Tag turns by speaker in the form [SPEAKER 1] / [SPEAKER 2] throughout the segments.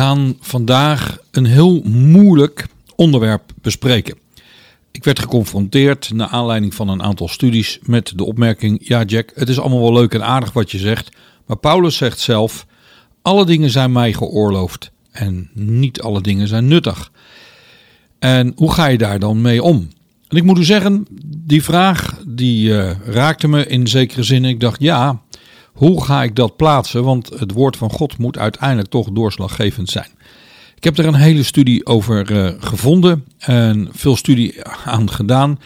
[SPEAKER 1] Gaan vandaag een heel moeilijk onderwerp bespreken. Ik werd geconfronteerd naar aanleiding van een aantal studies met de opmerking: Ja, Jack, het is allemaal wel leuk en aardig wat je zegt, maar Paulus zegt zelf: Alle dingen zijn mij geoorloofd en niet alle dingen zijn nuttig. En hoe ga je daar dan mee om? En ik moet u zeggen, die vraag die uh, raakte me in zekere zin. Ik dacht, ja, hoe ga ik dat plaatsen? Want het woord van God moet uiteindelijk toch doorslaggevend zijn. Ik heb er een hele studie over uh, gevonden en veel studie aan gedaan.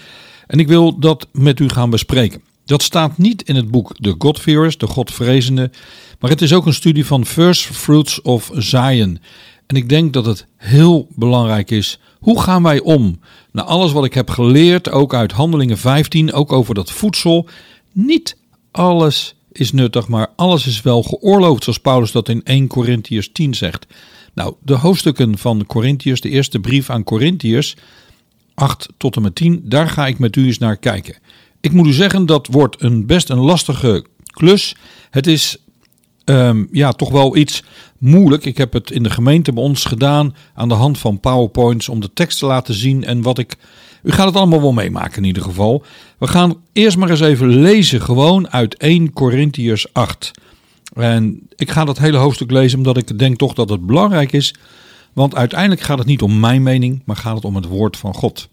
[SPEAKER 1] En ik wil dat met u gaan bespreken. Dat staat niet in het boek The Godfearers, de Godvrezende, maar het is ook een studie van First Fruits of Zion. En ik denk dat het heel belangrijk is. Hoe gaan wij om? Na alles wat ik heb geleerd, ook uit Handelingen 15, ook over dat voedsel. Niet alles is nuttig, maar alles is wel geoorloofd, zoals Paulus dat in 1 Corinthiërs 10 zegt. Nou, de hoofdstukken van Corinthiërs, de eerste brief aan Corinthiërs, 8 tot en met 10, daar ga ik met u eens naar kijken. Ik moet u zeggen, dat wordt een best een lastige klus. Het is um, ja, toch wel iets moeilijk. Ik heb het in de gemeente bij ons gedaan aan de hand van PowerPoints om de tekst te laten zien en wat ik u gaat het allemaal wel meemaken in ieder geval. We gaan eerst maar eens even lezen, gewoon uit 1 Corinthiërs 8. En ik ga dat hele hoofdstuk lezen omdat ik denk toch dat het belangrijk is. Want uiteindelijk gaat het niet om mijn mening, maar gaat het om het woord van God.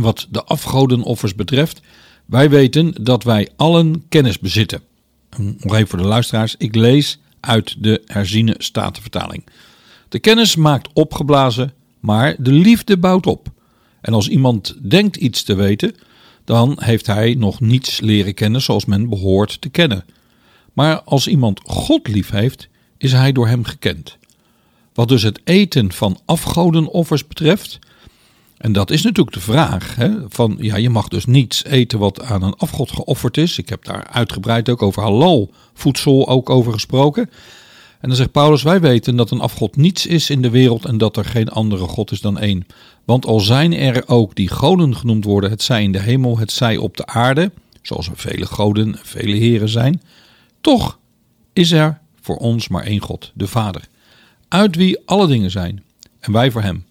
[SPEAKER 1] Wat de afgodenoffers betreft, wij weten dat wij allen kennis bezitten. Nog even voor de luisteraars, ik lees uit de herziene statenvertaling. De kennis maakt opgeblazen, Maar de liefde bouwt op. En als iemand denkt iets te weten, dan heeft hij nog niets leren kennen zoals men behoort te kennen. Maar als iemand God lief heeft, is hij door hem gekend. Wat dus het eten van afgodenoffers betreft, en dat is natuurlijk de vraag. Hè, van, ja, je mag dus niets eten wat aan een afgod geofferd is. Ik heb daar uitgebreid ook over halal voedsel ook over gesproken. En dan zegt Paulus, wij weten dat een afgod niets is in de wereld en dat er geen andere God is dan één. Want al zijn er ook die goden genoemd worden, het zij in de hemel, het zij op de aarde, zoals er vele goden, vele heren zijn, toch is er voor ons maar één God, de Vader, uit wie alle dingen zijn en wij voor hem.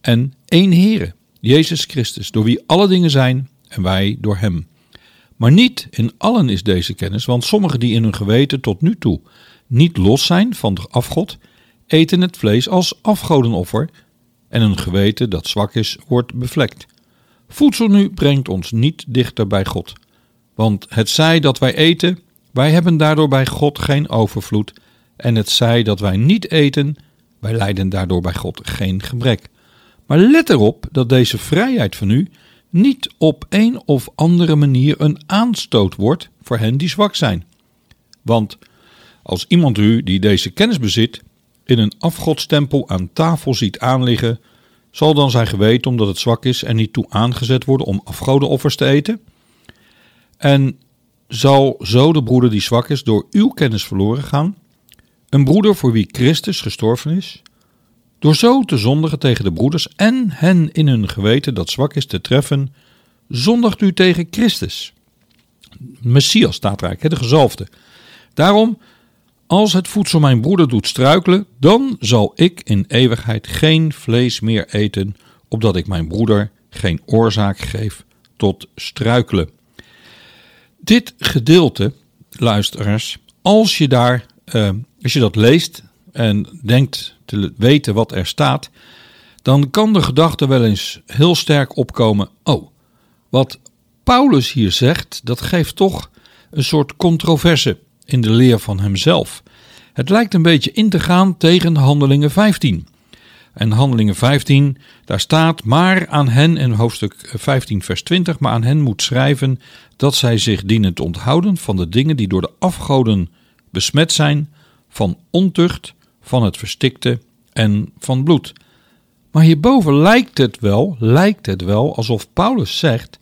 [SPEAKER 1] En één Heere, Jezus Christus, door wie alle dingen zijn en wij door hem. Maar niet in allen is deze kennis, want sommigen die in hun geweten tot nu toe niet los zijn van de afgod, eten het vlees als afgodenoffer en een geweten dat zwak is, wordt bevlekt. Voedsel nu brengt ons niet dichter bij God, want het zij dat wij eten, wij hebben daardoor bij God geen overvloed, en het zij dat wij niet eten, wij lijden daardoor bij God geen gebrek. Maar let erop dat deze vrijheid van u niet op een of andere manier een aanstoot wordt voor hen die zwak zijn. Want als iemand u die deze kennis bezit in een afgodstempel aan tafel ziet aanliggen, zal dan zijn geweten omdat het zwak is en niet toe aangezet worden om afgodenoffers te eten? En zal zo de broeder die zwak is door uw kennis verloren gaan? Een broeder voor wie Christus gestorven is? Door zo te zondigen tegen de broeders en hen in hun geweten dat zwak is te treffen, zondigt u tegen Christus. Messias staat rijk, de gezalfde. Daarom, als het voedsel mijn broeder doet struikelen, dan zal ik in eeuwigheid geen vlees meer eten, opdat ik mijn broeder geen oorzaak geef tot struikelen. Dit gedeelte, luisteraars, als je daar, uh, als je dat leest en denkt te weten wat er staat, dan kan de gedachte wel eens heel sterk opkomen: oh, wat Paulus hier zegt, dat geeft toch een soort controverse in de leer van hemzelf. Het lijkt een beetje in te gaan tegen Handelingen 15. En Handelingen 15, daar staat, maar aan hen, in hoofdstuk 15, vers 20, maar aan hen moet schrijven dat zij zich dienen te onthouden van de dingen die door de afgoden besmet zijn, van ontucht, van het verstikte en van bloed. Maar hierboven lijkt het wel, lijkt het wel alsof Paulus zegt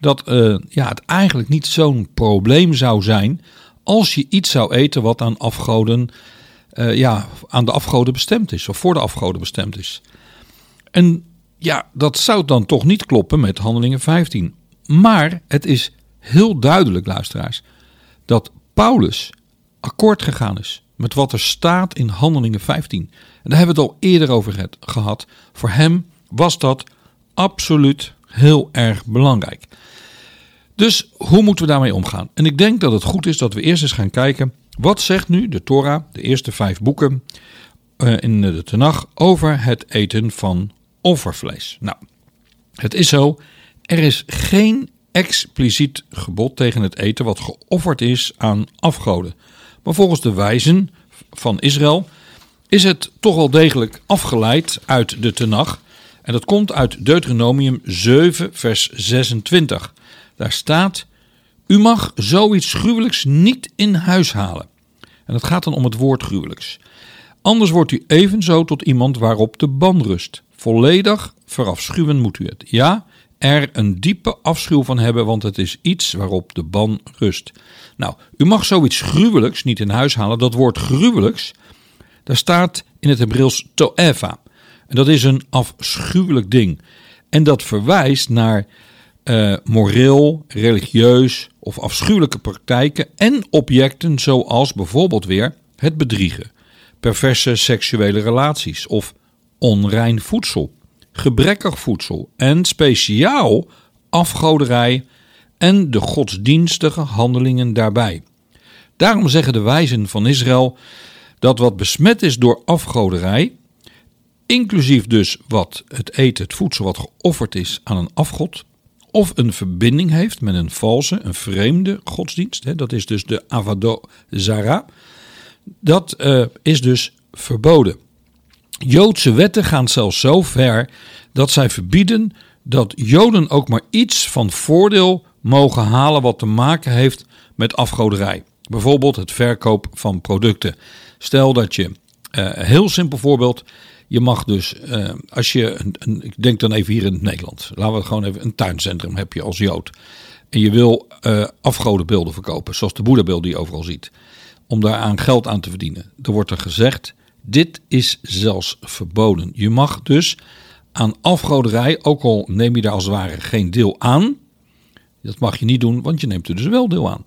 [SPEAKER 1] dat uh, ja, het eigenlijk niet zo'n probleem zou zijn als je iets zou eten wat aan afgoden, uh, ja, aan de afgoden bestemd is, of voor de afgoden bestemd is. En ja, dat zou dan toch niet kloppen met Handelingen 15. Maar het is heel duidelijk, luisteraars, dat Paulus akkoord gegaan is met wat er staat in Handelingen 15. En daar hebben we het al eerder over gehad. Voor hem was dat absoluut heel erg belangrijk. Dus hoe moeten we daarmee omgaan? En ik denk dat het goed is dat we eerst eens gaan kijken. Wat zegt nu de Torah, de eerste vijf boeken uh, in de Tenach, over het eten van offervlees? Nou, het is zo, er is geen expliciet gebod tegen het eten wat geofferd is aan afgoden. Maar volgens de wijzen van Israël is het toch wel degelijk afgeleid uit de Tenach. En dat komt uit Deuteronomium 7, vers 26. Daar staat: U mag zoiets gruwelijks niet in huis halen. En het gaat dan om het woord gruwelijks. Anders wordt u evenzo tot iemand waarop de ban rust. Volledig verafschuwen moet u het. Ja, er een diepe afschuw van hebben, want het is iets waarop de ban rust. Nou, u mag zoiets gruwelijks niet in huis halen. Dat woord gruwelijks, daar staat in het Hebreeuws toeva. En dat is een afschuwelijk ding. En dat verwijst naar uh, moreel, religieus of afschuwelijke praktijken en objecten zoals bijvoorbeeld weer het bedriegen, perverse seksuele relaties of onrein voedsel gebrekkig voedsel en speciaal afgoderij en de godsdienstige handelingen daarbij. Daarom zeggen de wijzen van Israël dat wat besmet is door afgoderij, inclusief dus wat het eten, het voedsel wat geofferd is aan een afgod, of een verbinding heeft met een valse, een vreemde godsdienst, dat is dus de Avado Zara, dat uh, is dus verboden. Joodse wetten gaan zelfs zo ver dat zij verbieden dat Joden ook maar iets van voordeel mogen halen wat te maken heeft met afgoderij. Bijvoorbeeld het verkoop van producten. Stel dat je, uh, heel simpel voorbeeld, je mag dus, uh, als je, een, ik denk dan even hier in Nederland, laten we gewoon even een tuincentrum heb je als Jood. En je wil uh, afgodenbeelden verkopen, zoals de Boeddhabeeld die je overal ziet. Om daaraan geld aan te verdienen. Dan wordt er gezegd, dit is zelfs verboden. Je mag dus aan afgoderij, ook al neem je daar als het ware geen deel aan. Dat mag je niet doen, want je neemt er dus wel deel aan.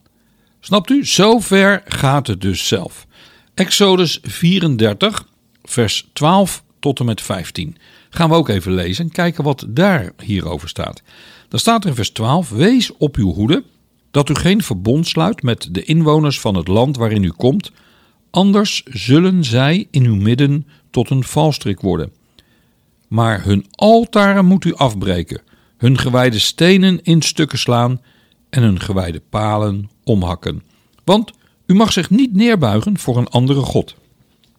[SPEAKER 1] Snapt u? Zover gaat het dus zelf. Exodus 34, vers 12 tot en met 15. Gaan we ook even lezen en kijken wat daar hierover staat. Dan staat er in vers 12: Wees op uw hoede dat u geen verbond sluit met de inwoners van het land waarin u komt, anders zullen zij in uw midden tot een valstrik worden. Maar hun altaren moet u afbreken, hun gewijde stenen in stukken slaan en hun gewijde palen omhakken. Want u mag zich niet neerbuigen voor een andere God.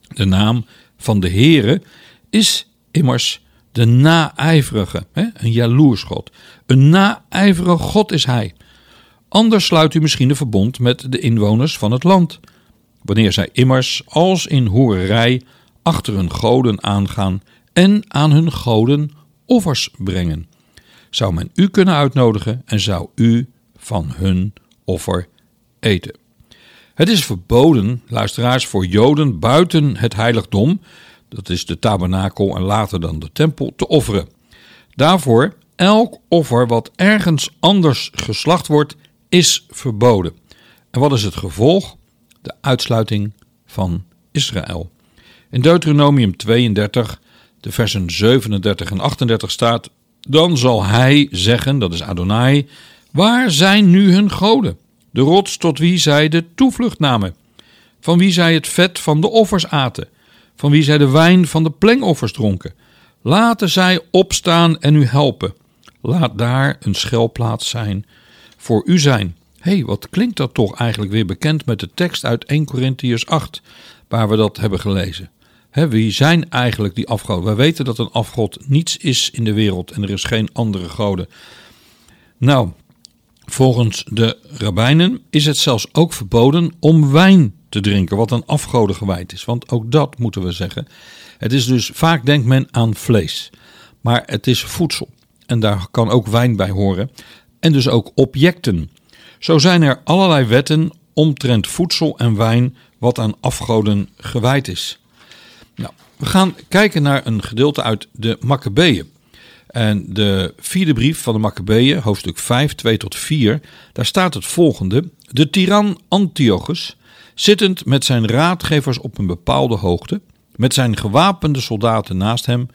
[SPEAKER 1] De naam van de Heere is immers de naijverige, een jaloers God. Een naijverige God is hij. Anders sluit u misschien een verbond met de inwoners van het land. Wanneer zij immers als in hoererij achter hun goden aangaan en aan hun goden offers brengen. Zou men u kunnen uitnodigen en zou u van hun offer eten. Het is verboden, luisteraars, voor Joden buiten het heiligdom, dat is de tabernakel en later dan de tempel, te offeren. Daarvoor, elk offer wat ergens anders geslacht wordt, is verboden. En wat is het gevolg? De uitsluiting van Israël. In Deuteronomium 32, de versen 37 en 38 staat: Dan zal hij zeggen, dat is Adonai, waar zijn nu hun goden? De rots tot wie zij de toevlucht namen, van wie zij het vet van de offers aten, van wie zij de wijn van de plengoffers dronken. Laten zij opstaan en u helpen. Laat daar een schelplaats zijn voor u zijn. Hé, hey, wat klinkt dat toch eigenlijk weer bekend met de tekst uit 1 Corinthians 8, waar we dat hebben gelezen. He, wie zijn eigenlijk die afgoden? Wij weten dat een afgod niets is in de wereld en er is geen andere goden. Nou, volgens de rabbijnen is het zelfs ook verboden om wijn te drinken, wat een afgoden gewijd is. Want ook dat moeten we zeggen. Het is dus, vaak denkt men aan vlees, maar het is voedsel. En daar kan ook wijn bij horen. En dus ook objecten. Zo zijn er allerlei wetten omtrent voedsel en wijn wat aan afgoden gewijd is. Nou, we gaan kijken naar een gedeelte uit de Maccabeeën. En de vierde brief van de Maccabeeën, hoofdstuk 5, 2 tot 4, daar staat het volgende. De tiran Antiochus, zittend met zijn raadgevers op een bepaalde hoogte, met zijn gewapende soldaten naast hem,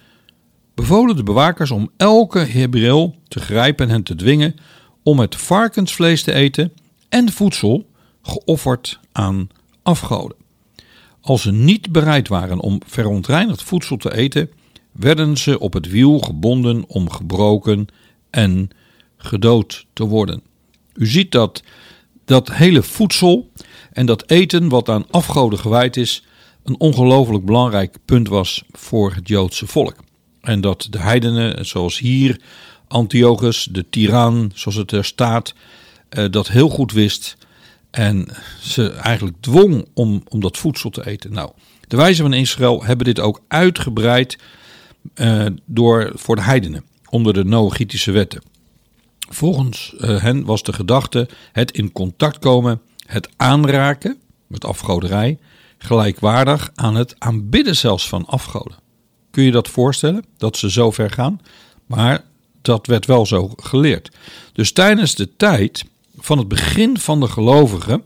[SPEAKER 1] bevolen de bewakers om elke Hebreel te grijpen en te dwingen om het varkensvlees te eten en voedsel geofferd aan afgoden. Als ze niet bereid waren om verontreinigd voedsel te eten, werden ze op het wiel gebonden om gebroken en gedood te worden. U ziet dat dat hele voedsel en dat eten wat aan afgoden gewijd is, een ongelooflijk belangrijk punt was voor het Joodse volk. En dat de heidenen, zoals hier Antiochus, de tiran, zoals het er staat, eh, dat heel goed wist en ze eigenlijk dwong om, om dat voedsel te eten. Nou, de wijzen van Israël hebben dit ook uitgebreid uh, door, voor de heidenen onder de Noachitische wetten. Volgens uh, hen was de gedachte het in contact komen, het aanraken met afgoderij, gelijkwaardig aan het aanbidden zelfs van afgoden. Kun je dat voorstellen, dat ze zo ver gaan? Maar dat werd wel zo geleerd. Dus tijdens de tijd van het begin van de gelovigen,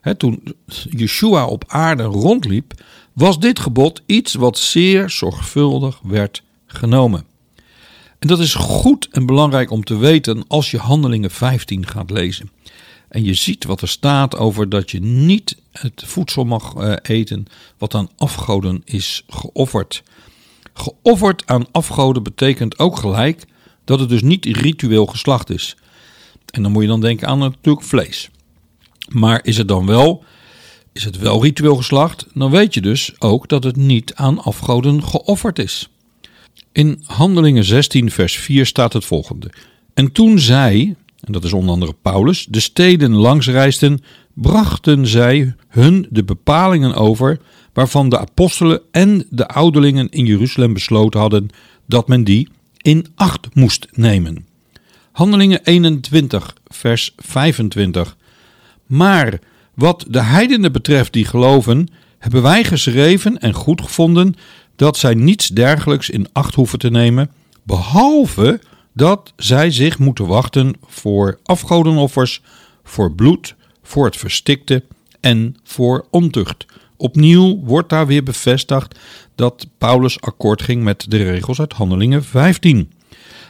[SPEAKER 1] hè, toen Yeshua op aarde rondliep, was dit gebod iets wat zeer zorgvuldig werd genomen. En dat is goed en belangrijk om te weten als je Handelingen 15 gaat lezen. En je ziet wat er staat over dat je niet het voedsel mag eh, eten wat aan afgoden is geofferd. Geofferd aan afgoden betekent ook gelijk dat het dus niet ritueel geslacht is. En dan moet je dan denken aan natuurlijk vlees. Maar is het dan wel Is het wel ritueel geslacht, dan weet je dus ook dat het niet aan afgoden geofferd is. In Handelingen 16, vers 4 staat het volgende. En toen zij, en dat is onder andere Paulus, de steden langs reisden, brachten zij hun de bepalingen over waarvan de apostelen en de ouderlingen in Jeruzalem besloten hadden dat men die in acht moest nemen. Handelingen 21, vers 25. Maar wat de heidenen betreft die geloven, hebben wij geschreven en goed gevonden dat zij niets dergelijks in acht hoeven te nemen, behalve dat zij zich moeten wachten voor afgodenoffers, voor bloed, voor het verstikte en voor ontucht. Opnieuw wordt daar weer bevestigd dat Paulus akkoord ging met de regels uit Handelingen 15.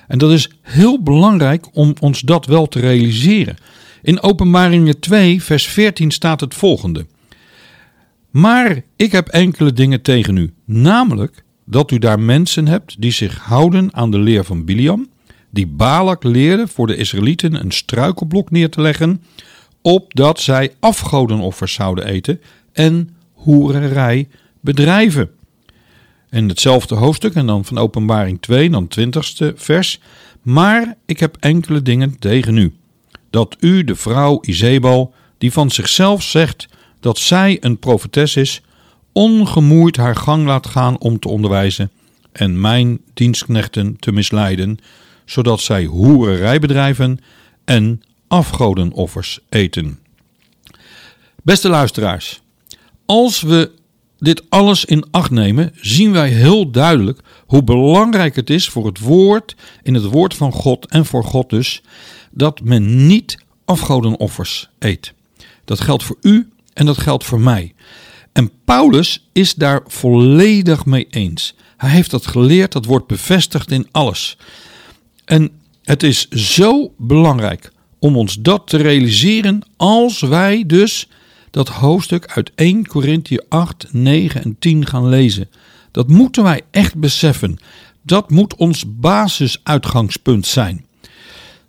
[SPEAKER 1] En dat is heel belangrijk om ons dat wel te realiseren. In Openbaringen 2, vers 14 staat het volgende. Maar ik heb enkele dingen tegen u, namelijk dat u daar mensen hebt die zich houden aan de leer van Biliam, die Balak leerde voor de Israëlieten een struikelblok neer te leggen, opdat zij afgodenoffers zouden eten en hoererij bedrijven. In hetzelfde hoofdstuk en dan van Openbaring 2, dan 20ste vers. Maar ik heb enkele dingen tegen u. Dat u, de vrouw Izebal, die van zichzelf zegt dat zij een profetes is, ongemoeid haar gang laat gaan om te onderwijzen en mijn dienstknechten te misleiden, zodat zij hoererij bedrijven en afgodenoffers eten. Beste luisteraars, als we dit alles in acht nemen, zien wij heel duidelijk hoe belangrijk het is voor het woord, in het woord van God en voor God dus, dat men niet afgodenoffers eet. Dat geldt voor u en dat geldt voor mij. En Paulus is daar volledig mee eens. Hij heeft dat geleerd, dat wordt bevestigd in alles. En het is zo belangrijk om ons dat te realiseren als wij dus dat hoofdstuk uit 1 Korinthe 8, 9 en 10 gaan lezen. Dat moeten wij echt beseffen. Dat moet ons basisuitgangspunt zijn.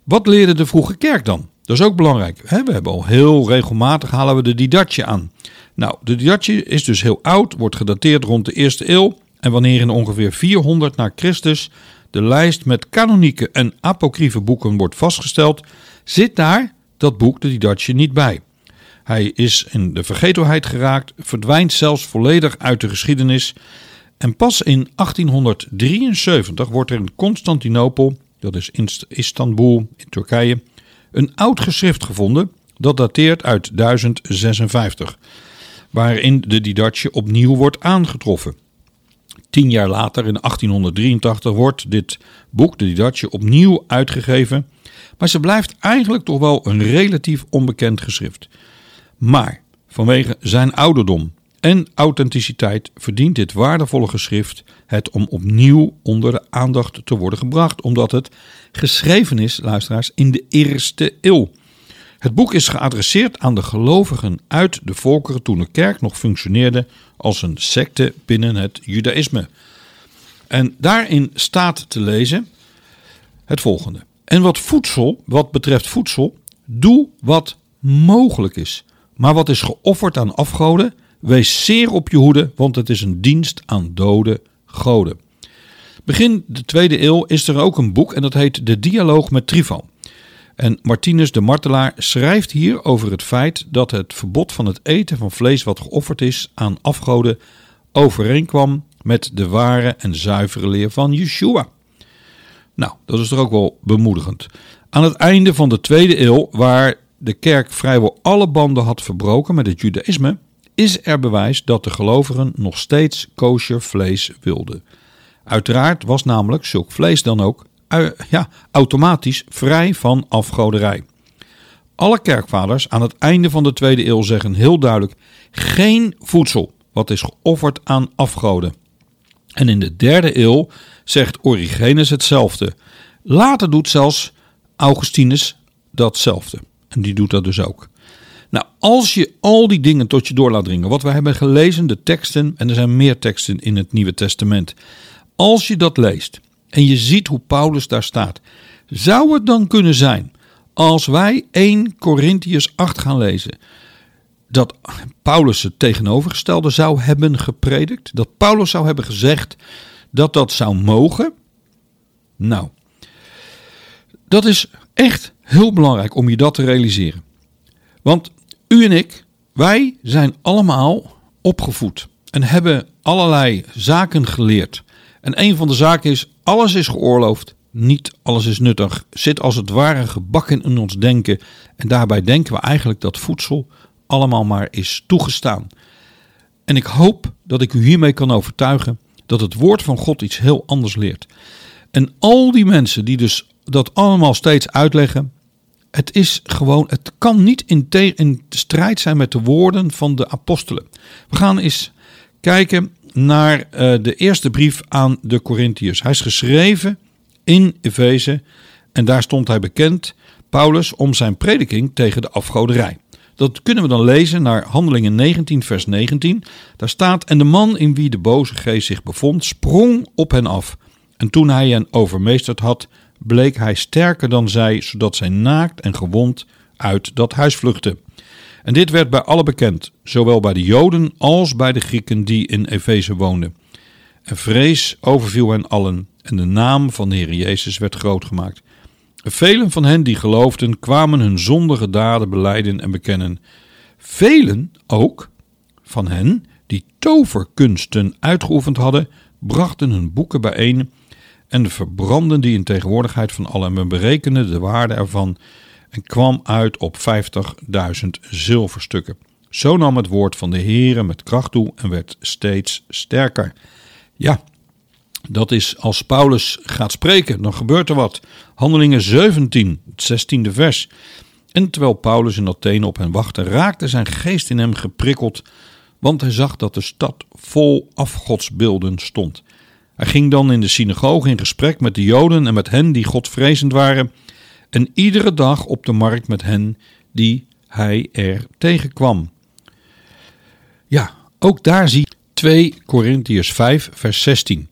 [SPEAKER 1] Wat leerde de vroege kerk dan? Dat is ook belangrijk. We hebben al heel regelmatig halen we de Didatje aan. Nou, de Didatje is dus heel oud, wordt gedateerd rond de eerste eeuw. En wanneer in ongeveer 400 na Christus de lijst met kanonieke en apocryfe boeken wordt vastgesteld, zit daar dat boek, de Didatje, niet bij. Hij is in de vergetelheid geraakt, verdwijnt zelfs volledig uit de geschiedenis. En pas in 1873 wordt er in Constantinopel, dat is Istanbul in Turkije, een oud geschrift gevonden dat dateert uit 1056, waarin de Didache opnieuw wordt aangetroffen. Tien jaar later, in 1883, wordt dit boek, de Didache, opnieuw uitgegeven, maar ze blijft eigenlijk toch wel een relatief onbekend geschrift. Maar vanwege zijn ouderdom en authenticiteit verdient dit waardevolle geschrift het om opnieuw onder de aandacht te worden gebracht, omdat het geschreven is, luisteraars, in de eerste eeuw. Het boek is geadresseerd aan de gelovigen uit de volkeren toen de kerk nog functioneerde als een secte binnen het judaïsme. En daarin staat te lezen het volgende. En wat voedsel, wat betreft voedsel, doe wat mogelijk is. Maar wat is geofferd aan afgoden, wees zeer op je hoede, want het is een dienst aan dode goden. Begin de tweede eeuw is er ook een boek en dat heet De Dialoog met Trifan. En Martinus de Martelaar schrijft hier over het feit dat het verbod van het eten van vlees wat geofferd is aan afgoden overeenkwam met de ware en zuivere leer van Yeshua. Nou, dat is toch ook wel bemoedigend. Aan het einde van de tweede eeuw, waar de kerk vrijwel alle banden had verbroken met het judaïsme, is er bewijs dat de gelovigen nog steeds kosher vlees wilden. Uiteraard was namelijk zulk vlees dan ook ja, automatisch vrij van afgoderij. Alle kerkvaders aan het einde van de tweede eeuw zeggen heel duidelijk: geen voedsel wat is geofferd aan afgoden. En in de derde eeuw zegt Origenes hetzelfde. Later doet zelfs Augustinus datzelfde. En die doet dat dus ook. Nou, als je al die dingen tot je door laat dringen, wat we hebben gelezen, de teksten, en er zijn meer teksten in het Nieuwe Testament. Als je dat leest en je ziet hoe Paulus daar staat, zou het dan kunnen zijn, als wij 1 Corinthians 8 gaan lezen, dat Paulus het tegenovergestelde zou hebben gepredikt? Dat Paulus zou hebben gezegd dat dat zou mogen? Nou, dat is echt heel belangrijk om je dat te realiseren. Want u en ik, wij zijn allemaal opgevoed en hebben allerlei zaken geleerd. En een van de zaken is: alles is geoorloofd, niet alles is nuttig. Zit als het ware gebakken in ons denken. En daarbij denken we eigenlijk dat voedsel allemaal maar is toegestaan. En ik hoop dat ik u hiermee kan overtuigen dat het woord van God iets heel anders leert. En al die mensen die dus dat allemaal steeds uitleggen, het is gewoon, het kan niet in, in strijd zijn met de woorden van de apostelen. We gaan eens kijken naar uh, de eerste brief aan de Corinthiërs. Hij is geschreven in Efeze en daar stond hij bekend, Paulus, om zijn prediking tegen de afgoderij. Dat kunnen we dan lezen naar Handelingen 19, vers 19. Daar staat: En de man in wie de boze geest zich bevond, sprong op hen af. En toen hij hen overmeesterd had, bleek hij sterker dan zij, zodat zij naakt en gewond uit dat huis vluchtte. En dit werd bij alle bekend, zowel bij de Joden als bij de Grieken die in Efeze woonden. En vrees overviel hen allen, en de naam van de Heer Jezus werd groot gemaakt. Velen van hen die geloofden kwamen hun zondige daden beleiden en bekennen. Velen ook van hen die toverkunsten uitgeoefend hadden, brachten hun boeken bijeen en verbrandden die in tegenwoordigheid van allen. Men berekende de waarde ervan en kwam uit op 50.000 zilverstukken. Zo nam het woord van de Heere met kracht toe en werd steeds sterker. Ja, dat is als Paulus gaat spreken, dan gebeurt er wat. Handelingen 17, het 16e vers. En terwijl Paulus in Athene op hen wachtte, raakte zijn geest in hem geprikkeld, want hij zag dat de stad vol afgodsbeelden stond. Hij ging dan in de synagoge in gesprek met de Joden en met hen die godvrezend waren, en iedere dag op de markt met hen die hij er tegenkwam. Ja, ook daar zie je 2 Korintiërs 5, vers 16.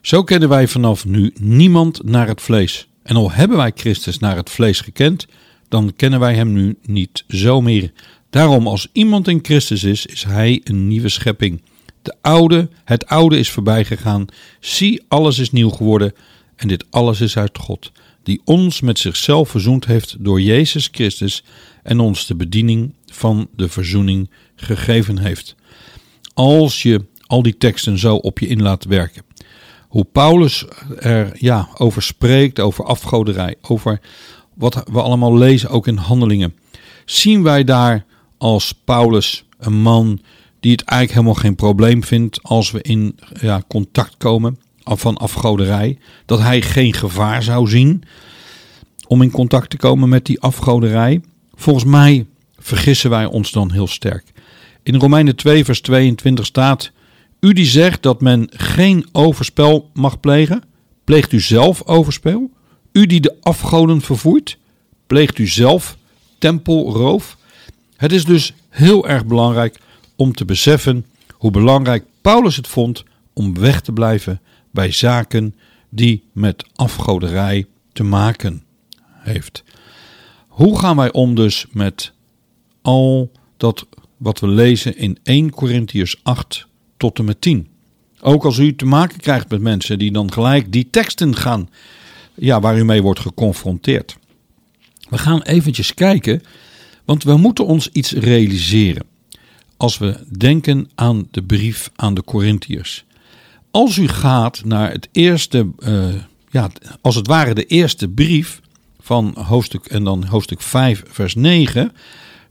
[SPEAKER 1] Zo kennen wij vanaf nu niemand naar het vlees. En al hebben wij Christus naar het vlees gekend, dan kennen wij hem nu niet zo meer. Daarom, als iemand in Christus is, is hij een nieuwe schepping. De oude, het oude is voorbij gegaan. Zie, alles is nieuw geworden. En dit alles is uit God, die ons met zichzelf verzoend heeft door Jezus Christus en ons de bediening van de verzoening gegeven heeft. Als je al die teksten zo op je in laat werken, hoe Paulus er ja, over spreekt, over afgoderij, over wat we allemaal lezen ook in handelingen. Zien wij daar als Paulus een man die het eigenlijk helemaal geen probleem vindt als we in ja, contact komen van afgoderij. Dat hij geen gevaar zou zien om in contact te komen met die afgoderij. Volgens mij vergissen wij ons dan heel sterk. In Romeinen 2, vers 22 staat: u die zegt dat men geen overspel mag plegen, pleegt u zelf overspel? U die de afgoden vervoert, pleegt u zelf tempelroof? Het is dus heel erg belangrijk om te beseffen hoe belangrijk Paulus het vond om weg te blijven bij zaken die met afgoderij te maken heeft. Hoe gaan wij om dus met al dat wat we lezen in 1 Corinthians 8 tot en met 10. Ook als u te maken krijgt met mensen die dan gelijk die teksten gaan, ja, waar u mee wordt geconfronteerd. We gaan eventjes kijken, want we moeten ons iets realiseren. Als we denken aan de brief aan de Corinthiërs. Als u gaat naar het eerste, uh, ja, als het ware de eerste brief van hoofdstuk en dan hoofdstuk 5, vers 9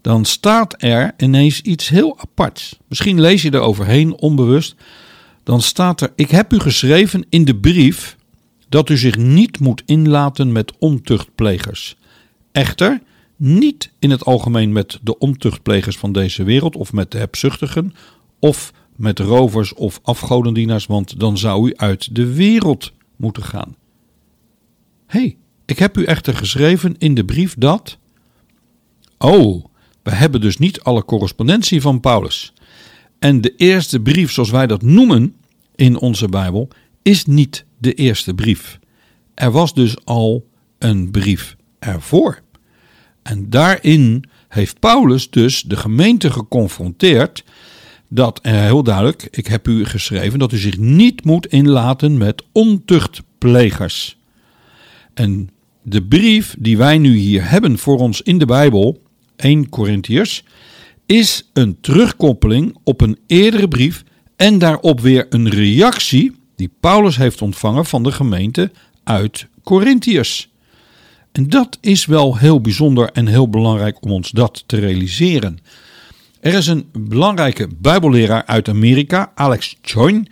[SPEAKER 1] dan staat er ineens iets heel aparts. Misschien lees je er overheen onbewust. Dan staat er: Ik heb u geschreven in de brief dat u zich niet moet inlaten met ontuchtplegers. Echter, niet in het algemeen met de ontuchtplegers van deze wereld of met de hebzuchtigen of met rovers of afgodendienaars, want dan zou u uit de wereld moeten gaan. Hé, hey, ik heb u echter geschreven in de brief dat. Oh, we hebben dus niet alle correspondentie van Paulus. En de eerste brief, zoals wij dat noemen in onze Bijbel, is niet de eerste brief. Er was dus al een brief ervoor. En daarin heeft Paulus dus de gemeente geconfronteerd dat er heel duidelijk, ik heb u geschreven, dat u zich niet moet inlaten met ontuchtplegers. En de brief die wij nu hier hebben voor ons in de Bijbel, 1 Corinthiërs, is een terugkoppeling op een eerdere brief en daarop weer een reactie die Paulus heeft ontvangen van de gemeente uit Corinthiërs. En dat is wel heel bijzonder en heel belangrijk om ons dat te realiseren. Er is een belangrijke Bijbelleraar uit Amerika, Alex Joyne,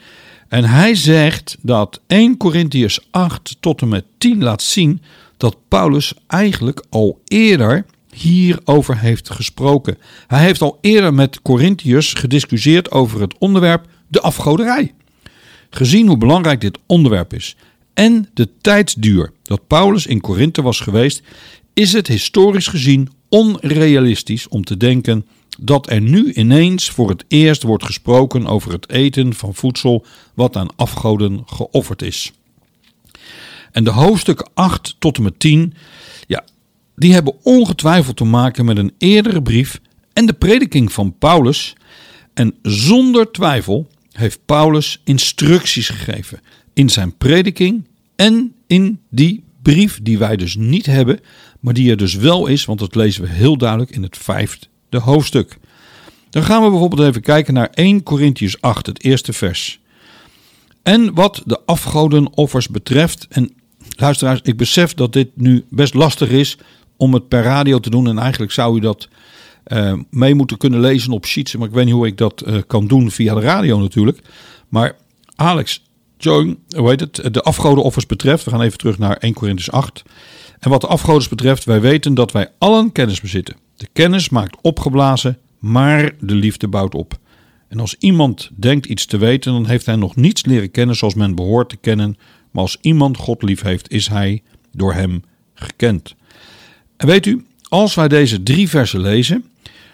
[SPEAKER 1] en hij zegt dat 1 Corinthiërs 8 tot en met 10 laat zien dat Paulus eigenlijk al eerder hierover heeft gesproken. Hij heeft al eerder met Corinthiërs gediscussieerd over het onderwerp de afgoderij. Gezien hoe belangrijk dit onderwerp is en de tijdsduur dat Paulus in Korinthe was geweest, is het historisch gezien onrealistisch om te denken dat er nu ineens voor het eerst wordt gesproken over het eten van voedsel wat aan afgoden geofferd is. En de hoofdstukken 8 tot en met 10, ja, die hebben ongetwijfeld te maken met een eerdere brief en de prediking van Paulus. En zonder twijfel heeft Paulus instructies gegeven in zijn prediking en in die brief die wij dus niet hebben, maar die er dus wel is, want dat lezen we heel duidelijk in het vijfde hoofdstuk. Dan gaan we bijvoorbeeld even kijken naar 1 Corinthians 8, het eerste vers. En wat de afgodenoffers betreft, en luisteraars, ik besef dat dit nu best lastig is om het per radio te doen. En eigenlijk zou u dat uh, mee moeten kunnen lezen op sheets. Maar ik weet niet hoe ik dat uh, kan doen via de radio natuurlijk. Maar Alex, Join, hoe heet het, de afgodenoffers betreft. We gaan even terug naar 1 Corinthians 8. En wat de afgoden betreft, wij weten dat wij allen kennis bezitten. De kennis maakt opgeblazen, maar de liefde bouwt op. En als iemand denkt iets te weten, dan heeft hij nog niets leren kennen zoals men behoort te kennen. Maar als iemand God lief heeft, is hij door hem gekend. En weet u, als wij deze drie versen lezen,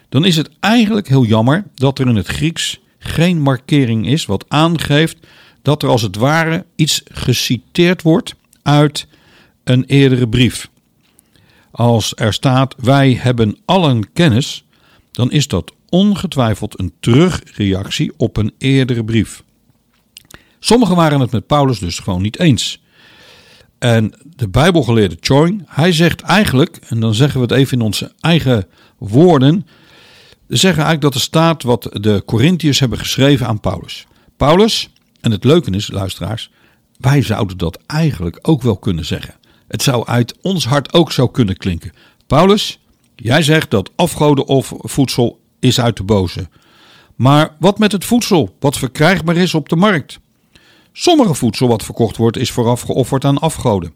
[SPEAKER 1] dan is het eigenlijk heel jammer dat er in het Grieks geen markering is wat aangeeft dat er als het ware iets geciteerd wordt uit een eerdere brief. Als er staat wij hebben allen kennis, dan is dat ongetwijfeld een terugreactie op een eerdere brief. Sommigen waren het met Paulus dus gewoon niet eens. En de Bijbelgeleerde Choing, hij zegt eigenlijk, en dan zeggen we het even in onze eigen woorden, zeggen eigenlijk dat er staat wat de Corinthiërs hebben geschreven aan Paulus. Paulus, en het leuke is, luisteraars, wij zouden dat eigenlijk ook wel kunnen zeggen. Het zou uit ons hart ook zo kunnen klinken. Paulus, jij zegt dat afgoden of voedsel is uit de boze. Maar wat met het voedsel wat verkrijgbaar is op de markt? Sommige voedsel wat verkocht wordt is vooraf geofferd aan afgoden.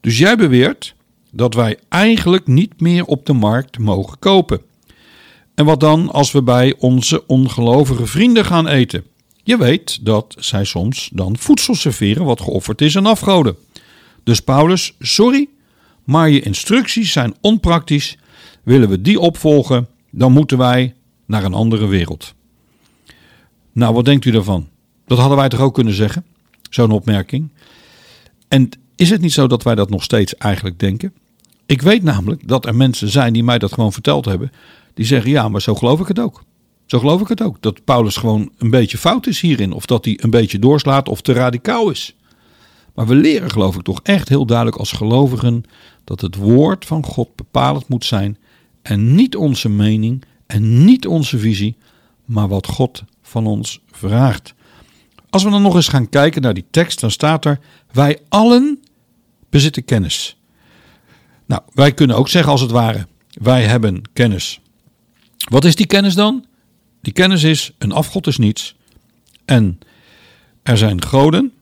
[SPEAKER 1] Dus jij beweert dat wij eigenlijk niet meer op de markt mogen kopen. En wat dan als we bij onze ongelovige vrienden gaan eten? Je weet dat zij soms dan voedsel serveren wat geofferd is aan afgoden. Dus Paulus, sorry, maar je instructies zijn onpraktisch. Willen we die opvolgen, dan moeten wij naar een andere wereld. Nou, wat denkt u daarvan? Dat hadden wij toch ook kunnen zeggen? Zo'n opmerking. En is het niet zo dat wij dat nog steeds eigenlijk denken? Ik weet namelijk dat er mensen zijn die mij dat gewoon verteld hebben. Die zeggen: ja, maar zo geloof ik het ook. Zo geloof ik het ook. Dat Paulus gewoon een beetje fout is hierin. Of dat hij een beetje doorslaat of te radicaal is. Maar we leren geloof ik toch echt heel duidelijk als gelovigen dat het woord van God bepalend moet zijn. En niet onze mening en niet onze visie, maar wat God van ons vraagt. Als we dan nog eens gaan kijken naar die tekst, dan staat er: Wij allen bezitten kennis. Nou, wij kunnen ook zeggen als het ware: Wij hebben kennis. Wat is die kennis dan? Die kennis is: een afgod is niets. En er zijn goden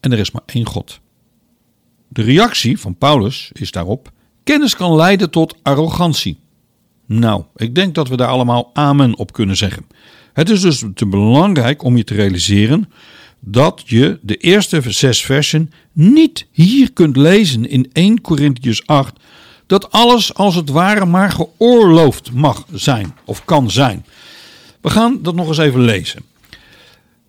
[SPEAKER 1] en er is maar één God. De reactie van Paulus is daarop: kennis kan leiden tot arrogantie. Nou, ik denk dat we daar allemaal amen op kunnen zeggen. Het is dus te belangrijk om je te realiseren dat je de eerste zes versen niet hier kunt lezen in 1 Corinthians 8, dat alles als het ware maar geoorloofd mag zijn of kan zijn. We gaan dat nog eens even lezen.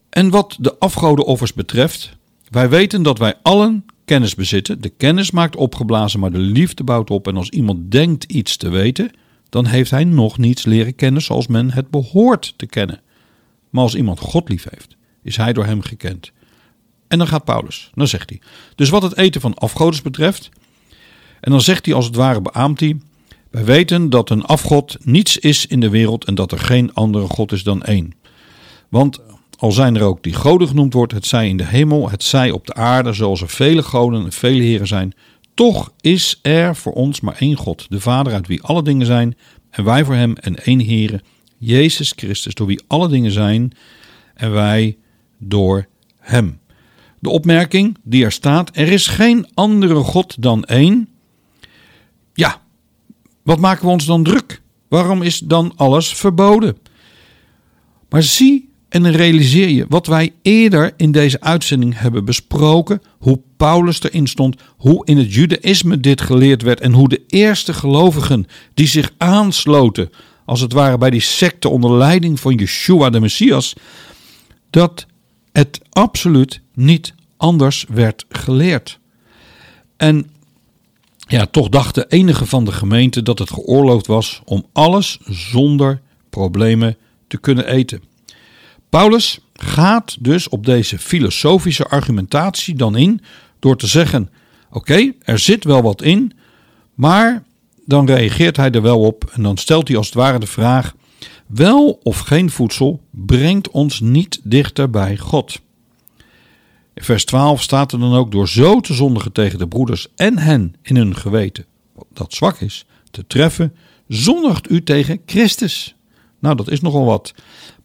[SPEAKER 1] En wat de afgodenoffers betreft, wij weten dat wij allen kennis bezitten. De kennis maakt opgeblazen, maar de liefde bouwt op. En als iemand denkt iets te weten, dan heeft hij nog niets leren kennen zoals men het behoort te kennen. Maar als iemand God lief heeft, is hij door hem gekend. En dan gaat Paulus, dan zegt hij. Dus wat het eten van afgodes betreft, en dan zegt hij als het ware beaamt hij, wij weten dat een afgod niets is in de wereld en dat er geen andere God is dan één. Want al zijn er ook die goden genoemd wordt, het zij in de hemel, het zij op de aarde, zoals er vele goden en vele heren zijn, toch is er voor ons maar één God, de Vader uit wie alle dingen zijn, en wij voor hem en één Heere, Jezus Christus, door wie alle dingen zijn, en wij door hem. De opmerking die er staat, er is geen andere God dan één. Ja, wat maken we ons dan druk? Waarom is dan alles verboden? Maar zie en realiseer je wat wij eerder in deze uitzending hebben besproken, hoe Paulus erin stond, hoe in het Judaïsme dit geleerd werd en hoe de eerste gelovigen die zich aansloten, als het ware bij die secte onder leiding van Yeshua de Messias, dat het absoluut niet anders werd geleerd. En ja, toch dachten enige van de gemeenten dat het geoorloofd was om alles zonder problemen te kunnen eten. Paulus gaat dus op deze filosofische argumentatie dan in door te zeggen: Oké, er zit wel wat in, maar dan reageert hij er wel op en dan stelt hij als het ware de vraag: Wel of geen voedsel brengt ons niet dichter bij God. In vers 12 staat er dan ook: Door zo te zondigen tegen de broeders en hen in hun geweten, dat zwak is, te treffen, zondigt u tegen Christus. Nou, dat is nogal wat.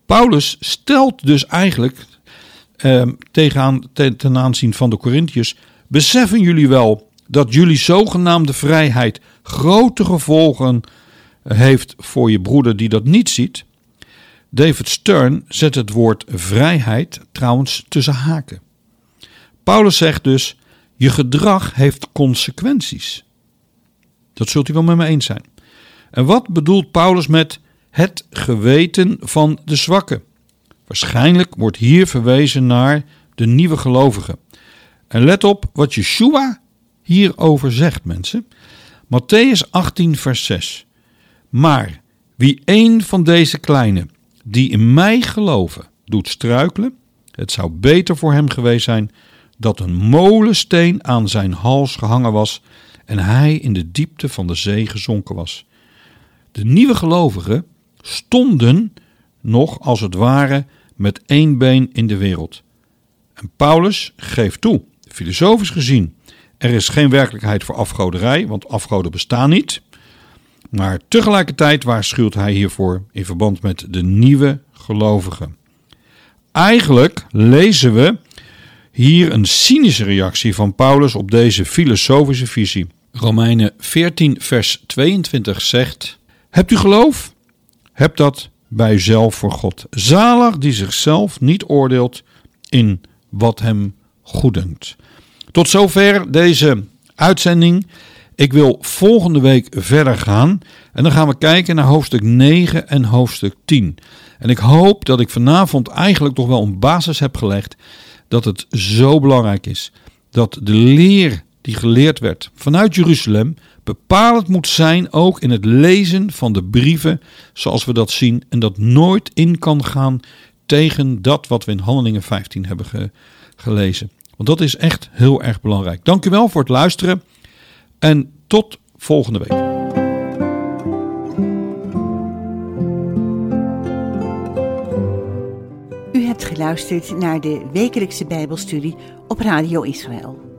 [SPEAKER 1] Paulus stelt dus eigenlijk eh, tegenaan, ten, ten aanzien van de Corinthiërs: beseffen jullie wel dat jullie zogenaamde vrijheid grote gevolgen heeft voor je broeder die dat niet ziet? David Stern zet het woord vrijheid trouwens tussen haken. Paulus zegt dus: je gedrag heeft consequenties. Dat zult u wel met me eens zijn. En wat bedoelt Paulus met het geweten van de zwakke. Waarschijnlijk wordt hier verwezen naar de nieuwe gelovigen. En let op wat Yeshua hierover zegt, mensen. Matthäus 18, vers 6. Maar wie een van deze kleine, die in mij geloven, doet struikelen, het zou beter voor hem geweest zijn dat een molensteen aan zijn hals gehangen was en hij in de diepte van de zee gezonken was. De nieuwe gelovigen stonden nog als het ware met één been in de wereld. En Paulus geeft toe, filosofisch gezien, er is geen werkelijkheid voor afgoderij, want afgoden bestaan niet. Maar tegelijkertijd waarschuwt hij hiervoor in verband met de nieuwe gelovigen. Eigenlijk lezen we hier een cynische reactie van Paulus op deze filosofische visie. Romeinen 14, vers 22 zegt: Hebt u geloof? Heb dat bij uzelf voor God. Zalig die zichzelf niet oordeelt in wat hem goeddunkt. Tot zover deze uitzending. Ik wil volgende week verder gaan en dan gaan we kijken naar hoofdstuk 9 en hoofdstuk 10. En ik hoop dat ik vanavond eigenlijk toch wel een basis heb gelegd dat het zo belangrijk is dat de leer die geleerd werd vanuit Jeruzalem bepalend moet zijn ook in het lezen van de brieven zoals we dat zien en dat nooit in kan gaan tegen dat wat we in Handelingen 15 hebben gelezen. Want dat is echt heel erg belangrijk. Dank u wel voor het luisteren en tot volgende week.
[SPEAKER 2] U hebt geluisterd naar de wekelijkse Bijbelstudie op Radio Israël.